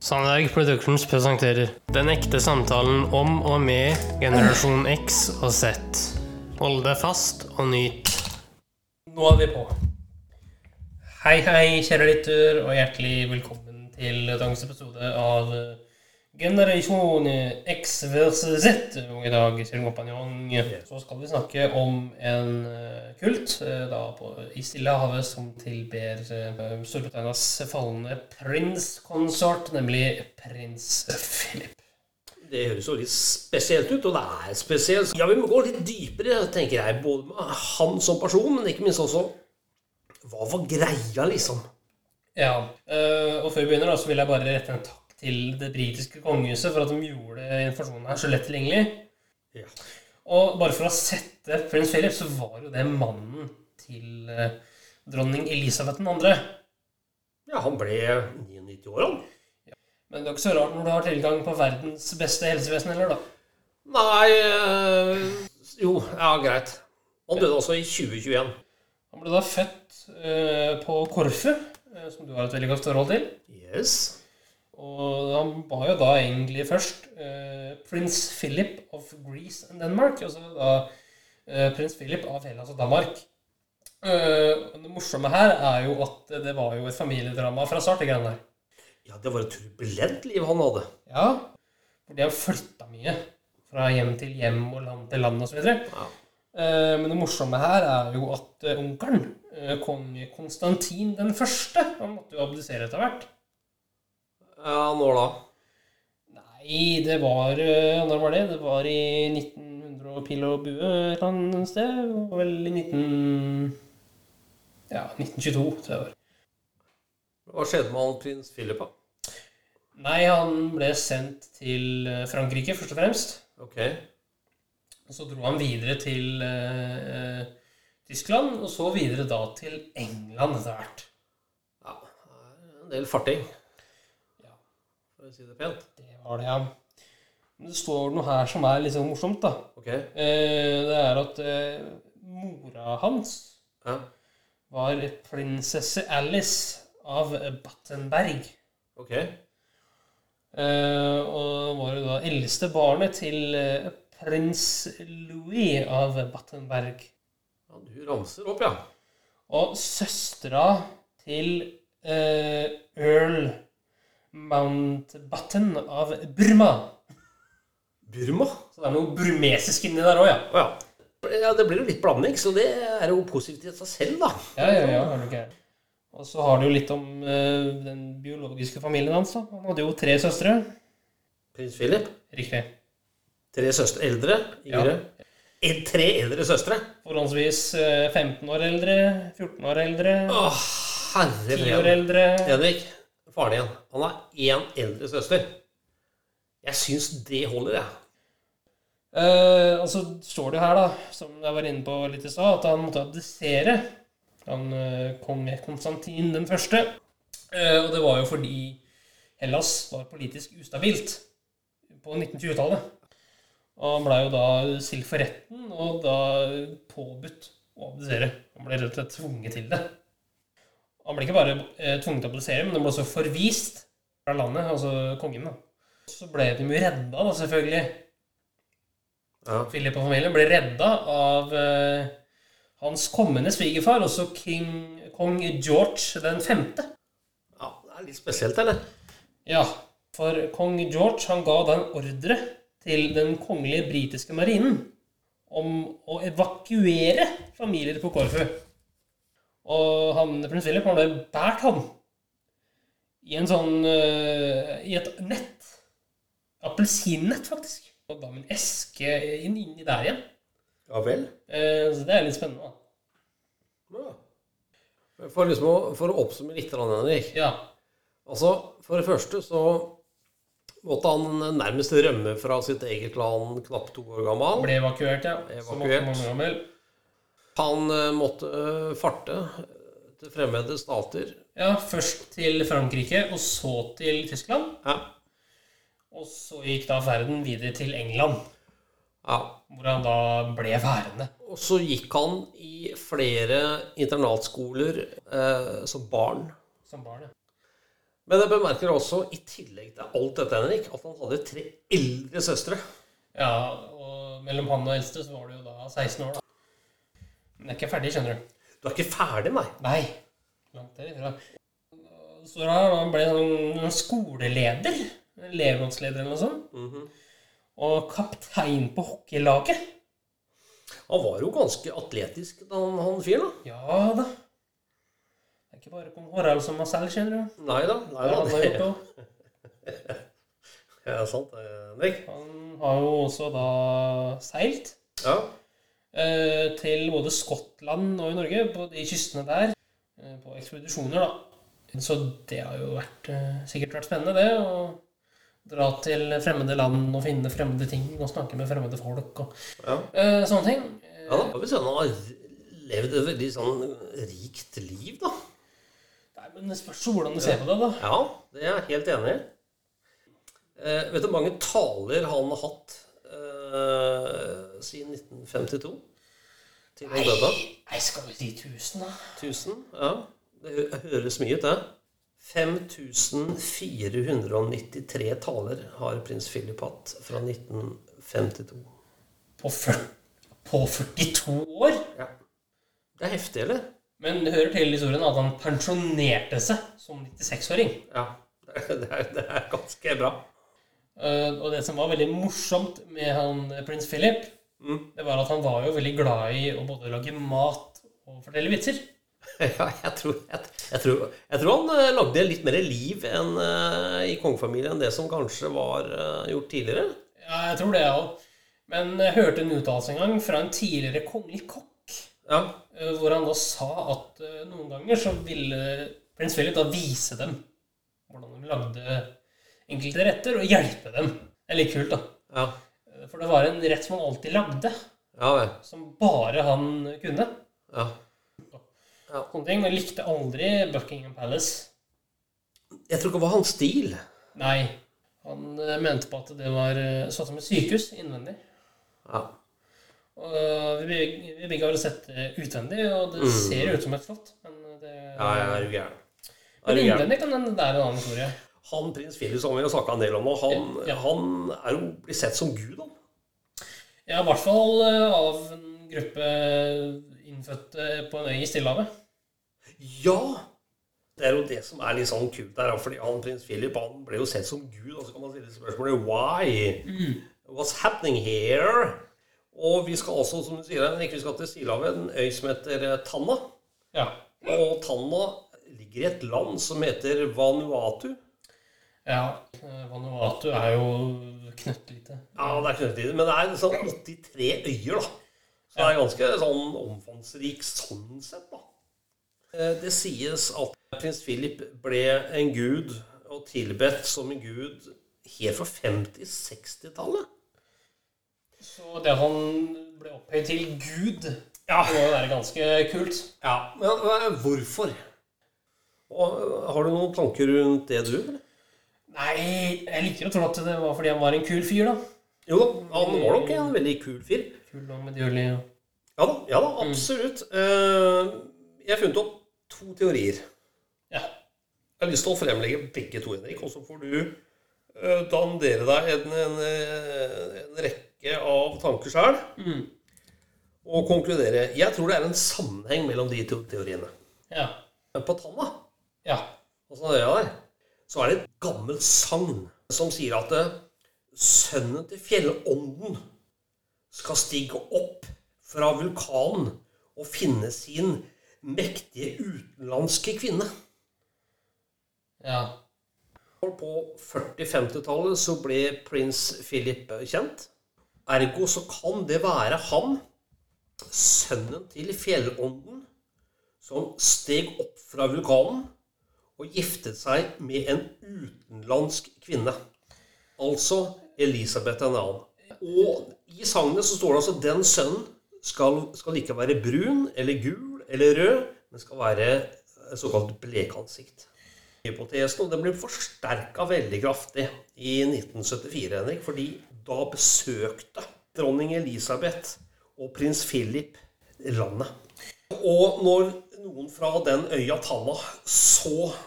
Sandberg Productions presenterer Den ekte samtalen om og med generasjon X og Z. Hold deg fast og nyt. Nå er vi på. Hei, hei, kjære lytter, og hjertelig velkommen til dagens episode av Generasjon X versus Z. Og i dag, Kjell kompanjong, så skal vi snakke om en eh, kult eh, da på, i Stillehavet som tilber eh, Storbritannias falne prinskonsort, nemlig prins Philip. Det høres jo litt spesielt ut, og det er spesielt. Ja, vi må gå litt dypere, tenker jeg, både med han som person, men ikke minst også Hva var greia, liksom? Ja, og før vi begynner, da, så vil jeg bare rette en takk til det britiske kongehuset for at de gjorde informasjonen her så lett tilgjengelig. Ja. Og bare for å sette prins Philip, så var jo det mannen til øh, dronning Elisabeth 2. Ja, han ble 99 år, han. Men det er ikke så rart når du har tilgang på verdens beste helsevesen heller, da. Nei øh, Jo, ja, greit. Han døde også i 2021. Han ble da født øh, på Korfu, som du har et veldig godt forhold til. Yes. Og han var jo da egentlig først eh, prins Philip of Greece and Denmark. Altså da eh, prins Philip av Hellas og Danmark. Eh, og det morsomme her er jo at det var jo et familiedrama fra start. Det greiene der. Ja, det var et turbulent liv han hadde. Ja, for de har flytta mye. Fra hjem til hjem og land til land osv. Ja. Eh, men det morsomme her er jo at eh, onkelen, eh, kong Konstantin den første, han måtte jo abdisere etter hvert. Ja, når da? Nei, det var eh, Når var det? Det var i 1900 og pil og bue et eller annet sted. Det var vel i 19... Ja, 1922, tror jeg det var. Hva skjedde med han prins Philip, da? Nei, han ble sendt til eh, Frankrike, først og fremst. Ok. Og så dro han videre til eh, Tyskland, og så videre da til England etter hvert. Ja, en del farting. For å si det pent. Det var det, ja. Men det står noe her som er litt sånn morsomt, da. Okay. Eh, det er at eh, mora hans Ja. var prinsesse Alice av Battenberg. Ok. Eh, og var jo da eldste barnet til eh, prins Louis av Battenberg. Ja, du ramser opp, ja. Og søstera til eh, earl Mountbatten av Burma. Burma? Så det er noe burmesisk inni der òg, ja. Oh, ja. ja. Det blir jo litt blanding, så det er jo positivt i seg selv, da. Ja, ja, ja, er det ikke? Og så har du jo litt om uh, den biologiske familien hans. da. Han hadde jo tre søstre. Prins Philip. Riktig. Tre søstre eldre. Yngre. En- Tre eldre søstre. Forholdsvis uh, 15 år eldre, 14 år eldre, Åh, herre 10 år eldre. Henrik, faren igjen. Han har én eldre søster. Jeg syns det holder, jeg. Eh, og så står det her, da, som jeg var inne på litt i stad, at han måtte abdisere. Han eh, med Konstantin den første. Eh, og det var jo fordi Hellas var politisk ustabilt på 1920-tallet. Og han blei jo da stilt for retten og da påbudt å abdisere. Han ble rett og slett tvunget til det. Han ble ikke bare eh, tvunget til å produsere, men han ble også forvist fra landet, altså kongen. da. Så ble de jo redda, da, selvfølgelig. Ja. Philip og familien ble redda av eh, hans kommende svigerfar, også king, kong George den femte. ja, Det er litt spesielt, eller? Ja, for kong George han ga da en ordre til den kongelige britiske marinen om å evakuere familier på Korfu. Og han, prins Philip har ble båret han i en sånn eh, I et nett. Appelsinnett, faktisk. Og da med en eske inn, inni der igjen. Ja vel? Eh, så det er litt spennende. da. Ja. For, liksom å, for å oppsummere litt, Henrik. Ja. Altså, For det første så måtte han nærmest rømme fra sitt eget land knapt to år gammel. Ble evakuert, ja. Evakuert. Han eh, måtte eh, farte til fremmede stater. Ja, først til Frankrike, og så til Tyskland. Ja. Og så gikk da ferden videre til England, ja. hvor han da ble værende. Og så gikk han i flere internatskoler eh, som barn. Som barn, ja. Men jeg bemerker også, i tillegg til alt dette, Henrik, at han hadde tre eldre søstre. Ja, og mellom han og eldste så var det jo da 16 år, da. Men jeg er ikke ferdig, skjønner du. Du er ikke ferdig, nei? Nei. Langt derifra. Så da han ble sånn skoleleder. Elevrådsleder eller noe sånt. Og kaptein på hockeylaget. Han var jo ganske atletisk, han, han fyren. Ja da. Det er ikke bare kong Harald som har selv, skjønner du. Nei da. Nei da. Det. Det er sant, det, Henrik. Han har jo også da seilt Ja. Eh, til både Skottland og i Norge, på de kystene der, eh, på ekspedisjoner, da. Så det har jo vært, eh, sikkert vært spennende, det. Å dra til fremmede land og finne fremmede ting og snakke med fremmede folk og ja. sånne ting. Ja da. kan vi si han har levd et veldig sånn rikt liv, da. Nei, men det spørs jo hvordan du ser på det, da. Ja, det er jeg helt enig i. Vet du hvor mange taler han har hatt eh, siden 1952? Til nei. Nei, skal vi si 1000, da? 1000? Ja. Det høres mye ut, det. 5493 taler har prins Philip hatt fra 1952. På, på 42 år? Ja. Det er heftig, eller? Men det hører til historien at han pensjonerte seg som 96-åring. Ja. Det er, det er ganske bra. Eh, og det som var veldig morsomt med han eh, prins Philip, Mm. det var at han var jo veldig glad i å både lage mat og fortelle vitser. Ja, jeg tror, jeg, jeg tror, jeg tror han eh, lagde litt mer liv enn uh, i kongefamilien enn det som kanskje var uh, gjort tidligere. Ja, jeg tror det òg. Men jeg hørte en uttalelse en gang fra en tidligere kongelig kokk, Ja, uh, hvor han da sa at noen ganger så ville prins Philip da vise dem hvordan de lagde enkelte retter, og hjelpe dem. Det er litt kult, da. ja, For det var en rett som han alltid lagde, ja vel. som bare han kunne. Ja. Sånne ting. Og likte aldri Buckingham Palace. Jeg tror ikke det var hans stil. Nei. Han eh, mente på at det var sånn som et sykehus innvendig. Ja. Og eh, vi, vi begge har sett det utvendig, og det ser ut som et slott. Men det, Ja, ja, er jo gæren. Men innvendig kan det være en annen historie. Han prins Philip som vi har snakka en del om nå, han, Ja. han er jo blir sett som gud, han. Ja, i hvert fall eh, av en gruppe innfødte på en øy i Stillehavet. Ja! Det er jo det som er litt sånn kult der. fordi han prins Philip han ble jo sett som gud, og så kan man stille spørsmålet why? What's happening here? Og vi skal også, som du sier, Henrik, vi skal til Stillehavet, en øy som heter eh, Tanna. Ja. Og Tanna ligger i et land som heter Vanuatu. Ja. eh, Vanuatu er jo knøttlite. Ja, det er knøttlite. men det er sånn 83 øyer, da. Så det er ganske sånn omfangsrik sånn sett, da. Eh, Det sies at prins Philip ble en gud og tilbedt som en gud helt fra 50-60-tallet. Så det han ble opphøyd til Gud, Ja. det må jo være ganske kult. ja. Men eh, hvorfor? Og, har du noen tanker rundt det, du? eller? Nei, jeg liker å tro at det var fordi han var en kul fyr, da. Jo han var nok en veldig kul fyr. Kul og medgjørlig. Ja. Ja da, ja da absolutt. Eh, Jeg har funnet opp to teorier. Ja. Jeg har lyst til å fremlegge begge to, Henrik, og så får du uh, dandere deg en, en, eh, en rekke av tanker sjøl Mm. og konkludere. Jeg tror det er en sammenheng mellom de to teoriene. Ja. Men på Tanna, Ja. altså det der, så er det et gammelt sagn som sier at eh, sønnen til fjellånden skal stige opp fra vulkanen og finne sin mektige utenlandske kvinne. Ja. På 40-50-tallet så ble prins Philip kjent. Ergo så kan det være han, sønnen til fjellånden, som steg opp fra vulkanen og giftet seg med en utenlandsk kvinne. Altså Elisabeth en annen. Og i sagnet så står det altså den sønnen skal, skal ikke være brun eller gul eller rød, men skal være såkalt blekansikt hypotesen, og den ble forsterka veldig kraftig i 1974, Henrik, fordi da besøkte dronning Elisabeth og prins Philip landet. Og når noen fra den øya Talla så eh,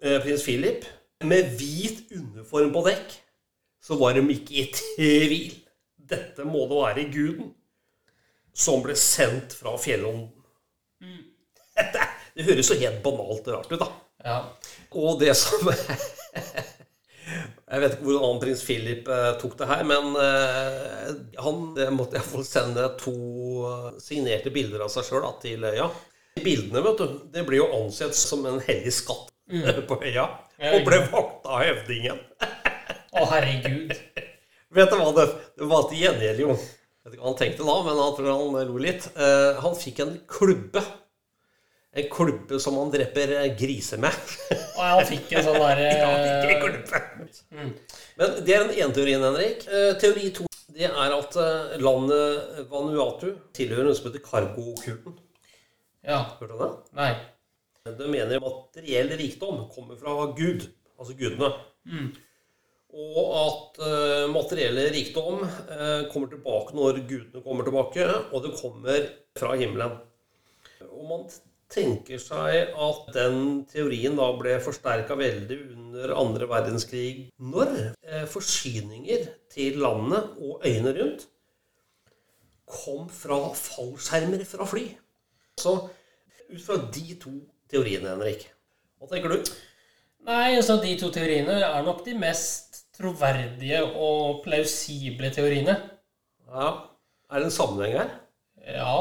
prins Philip med hvit uniform på dekk, så var de ikke i tvil. Dette må det være guden som ble sendt fra fjellånden. Det, det høres jo helt banalt og rart ut, da. Ja. Og det som Jeg vet ikke hvordan prins Philip eh, tok det her, men eh, han eh, måtte iallfall sende to eh, signerte bilder av seg sjøl til øya. Bildene vet du, det ble jo ansett som en hellig skatt på øya, og ble vakta av høvdingen. Å, herregud. Vet du hva det, det var til gjengjeld, jo? Vet ikke hva han tenkte da, men han tror han lo litt. Eh, han fikk en klubbe. En klubbe som han dreper eh, griser med. Og han fikk en sånn derre Ja, en klubbe. Men det er den ene teorien, Henrik. Eh, teori to det er at eh, landet Vanuatu tilhører noe som heter Kargo-kulten. Ja. Hørte du det? Nei. De mener materiell rikdom kommer fra Gud, altså gudene. Og at uh, materiell rikdom uh, kommer tilbake når gudene kommer tilbake, og det kommer fra himmelen. Og man tenker seg at den teorien da ble forsterka veldig under andre verdenskrig, når eh, forsyninger til landet og øyene rundt kom fra fallskjermer fra fly. Så ut fra de to teoriene, Henrik, hva tenker du? Nei, altså de to teoriene er nok de mest troverdige og plausible teoriene. Ja, Er det en sammenheng her? Ja,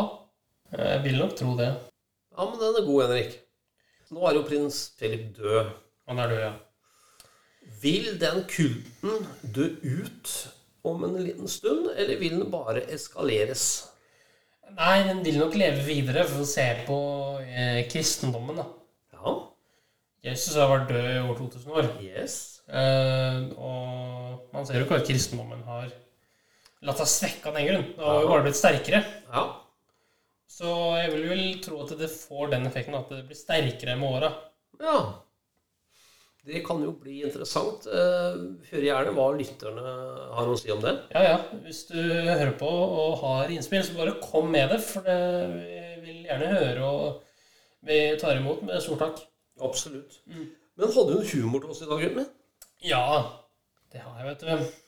jeg vil nok tro det. Ja, men den er god, Henrik. Nå er jo prins Philip død. Han er død, ja. Vil den kulten dø ut om en liten stund, eller vil den bare eskaleres? Nei, den vil nok leve videre, for å se på eh, kristendommen, da. Ja. Jesus har vært død i over 2000 år. Yes. Eh, og man ser jo ikke at kristendommen har latt seg svekke av den grunn. Det har jo bare blitt sterkere. Ja. Så jeg vil vel tro at det får den effekten at det blir sterkere med åra. ja. Det kan jo bli interessant. Hør gjerne hva lytterne har å si om det. Ja, ja. Hvis du hører på og har innspill, så bare kom med det. For det, vi vil gjerne høre, og vi tar imot med stor takk. Absolutt. Men hadde hun humor til oss i dag, gutten min? Ja, det har jeg, vet du.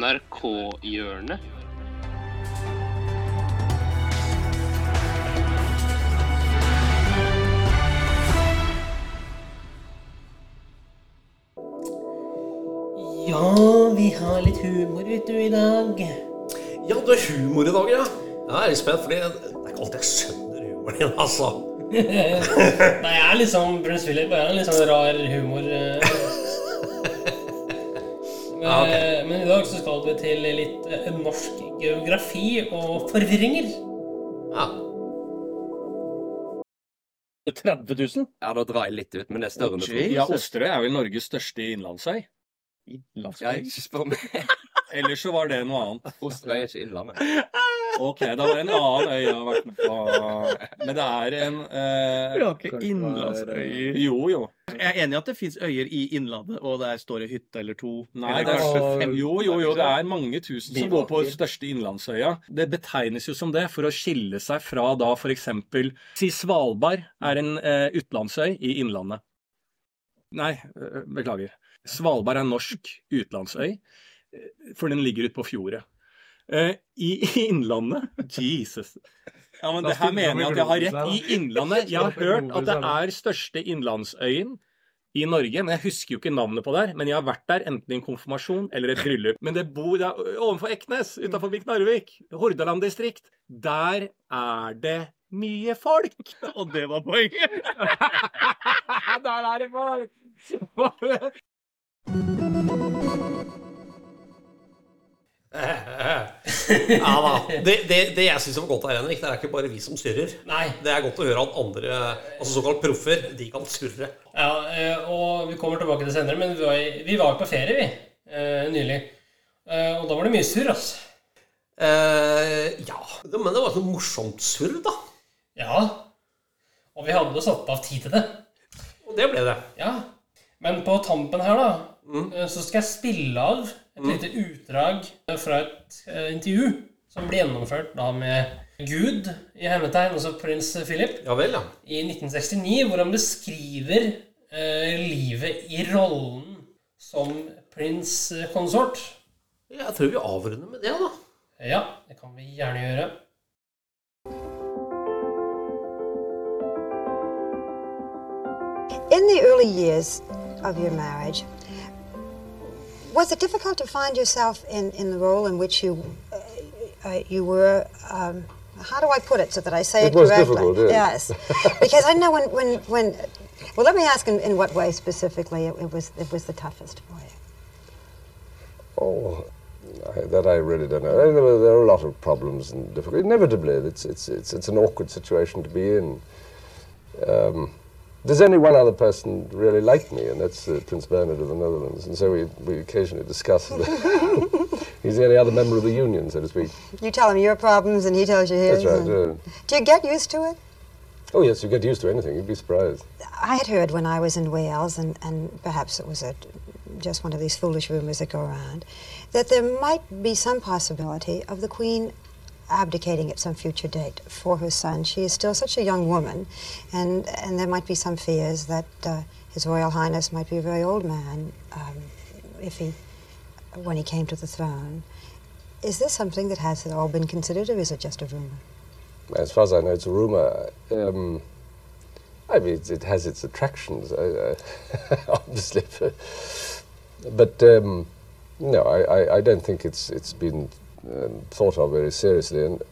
NRK-hjørnet. Ja, vi har litt humor, vet du, i dag. Ja, du har humor i dag, ja. Jeg er litt spent, for det er ikke alltid jeg skjønner humoren din, altså. Nei, jeg er liksom Bruce Philip. Jeg er en litt sånn rar humor. Eh. Men, Ja, ok. men i dag så skal vi til litt eh, norsk geografi og forvirringer. Ja. 30 000? Ja, da drar jeg litt ut, men det er større enn. Ja, Osterøy er vel Norges største innlandsøy. Ja, ikke spør meg. Ellers så var det noe annet. Osterøy er ikke Innlandet. Ok, da var det en annen øy jeg har vært med på. Men det er en eh, Du har ikke innlandsøyer. Jo, jo. Jeg er enig i at det fins øyer i Innlandet, og der står det hytte eller to. Nei, eller det er, fem. jo, jo, jo, det er mange tusen som går på største innlandsøya. Det betegnes jo som det for å skille seg fra da f.eks. Si Svalbard er en eh, utenlandsøy i Innlandet. Nei, eh, beklager. Svalbard er en norsk utenlandsøy, eh, for den ligger ute på fjordet. Eh, I Innlandet Jesus. Ja, men det her mener jeg at jeg har rett. I Innlandet Jeg har hørt at det er største innlandsøyen i Norge. Men jeg husker jo ikke navnet på der. Men jeg har vært der enten i en konfirmasjon eller et bryllup. Men det bor der er ovenfor Eknes, utafor Narvik. Hordaland distrikt. Der er det mye folk. Og det var poenget. der er det folk. ja da. Det, det, det jeg syns var godt her, Henrik, det er ikke bare vi som surrer. Nei. Det er godt å høre at andre, altså såkalt proffer, de kan surre. Ja, eh, og vi kommer tilbake til senere, men vi var, i- vi var på ferie, vi, eh, nylig. Eh, Og da var det mye surr, altså. Eh, ja, men det var så morsomt surr, da. Ja. Og vi hadde satt av tid til det. Og det ble det. Ja. Men på tampen her, da, Eh, Så skal jeg spille av et lite utdrag fra et eh, intervju som ble gjennomført da med Gud i hermetegn, altså prins Philip, Ja vel, ja. i 1969, hvor han beskriver eh, livet i rollen som prins konsort. Jeg tror vi avrunder med det, da. Ja, det kan vi gjerne gjøre. In the early years of your marriage, was it difficult to find yourself in, in the role in which you uh, uh, you were? Um, how do I put it so that I say it, It was correctly? difficult, yes. because I know when, when, when well, let me ask in, in what way specifically it, it was it was the toughest for you. Oh, I, that I really don't know. There, were, there are a lot of problems and difficulties. Inevitably, it's, it's, it's, it's an awkward situation to be in. Um, there's only one other person really like me, and that's uh, Prince Bernard of the Netherlands. And so we, we occasionally discuss. He's the only other member of the union, so to speak. You tell him your problems, and he tells you his. That's right. yeah. Do you get used to it? Oh, yes, you get used to anything. You'd be surprised. I had heard when I was in Wales, and, and perhaps it was a, just one of these foolish rumours that go around, that there might be some possibility of the Queen abdicating at some future date for her son. She is still such a young woman, and, and there might be some fears that uh, His Royal Highness might be a very old man um, if he, when he came to the throne. Is this something that has at all been considered, or is it just a rumour? As far as I know, it's a rumor. Um, I mean, it, has its attractions, uh, uh, obviously, but, um, no, I, I, I don't think it's it's been thought of very seriously. And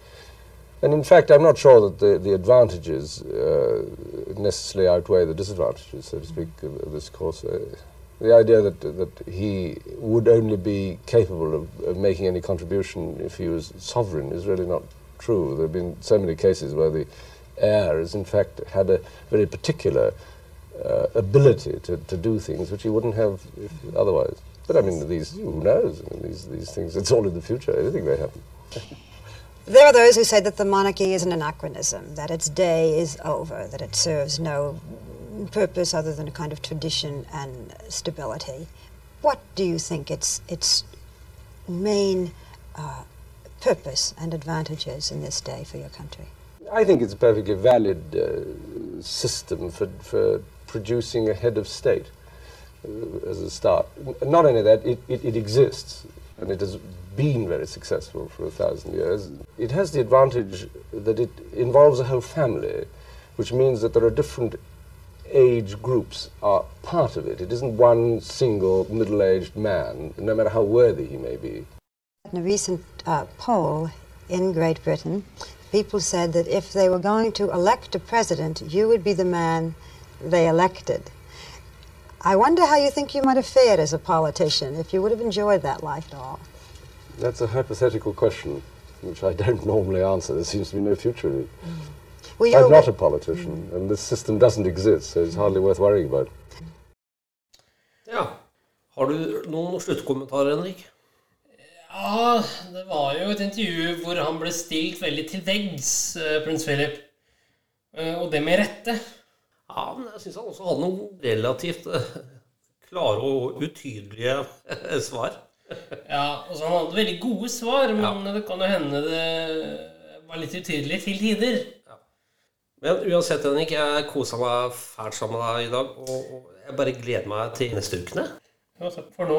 and in fact, I'm not sure that the the advantages uh, necessarily outweigh the disadvantages, so to speak, of, of this course. Uh, the idea that that he would only be capable of, of making any contribution if he was sovereign is really not true. There have been so many cases where the heir has in fact had a very particular uh, ability to, to do things which he wouldn't have if otherwise. But I mean, these who knows? I mean, these these things. It's all in the future. Anything may happen. There are those who say that the monarchy is an anachronism, that its day is over, that it serves no purpose other than a kind of tradition and stability. What do you think its its main uh, purpose and advantages in this day for your country? I think it's a perfectly valid uh, system for, for producing a head of state as a start. Not only that, it, it, it exists and it has been very successful for a thousand years. It has the advantage that it involves a whole family, which means that there are different age groups are part of it. It isn't one single middle-aged man, no matter how worthy he may be. In a recent uh, poll in Great Britain, people said that if they were going to elect a president, you would be the man they elected. I wonder how you think you might have fared as a politician, if you would have enjoyed that life at all. That's a hypothetical question, which I don't normally answer. There seems to be no future in it. Well, I'm not a politician, and this system doesn't exist, so it's hardly worth worrying about. Ja. Har du noen sluttkommentarer, Henrik? Ja, det var jo et intervju hvor han ble stilt veldig til veggs, eh, prins Philip. Eh, Og det med rette. Ja, men jeg syns han også hadde noen relativt eh, klare og utydelige eh, svar. Ja, altså Han hadde veldig gode svar, men det kan jo hende det var litt utydelig til tider. Men uansett, Henrik, jeg kosa meg fælt sammen med deg i dag. Og, og jeg bare gleder meg til neste ukene. Ja, takk for nå.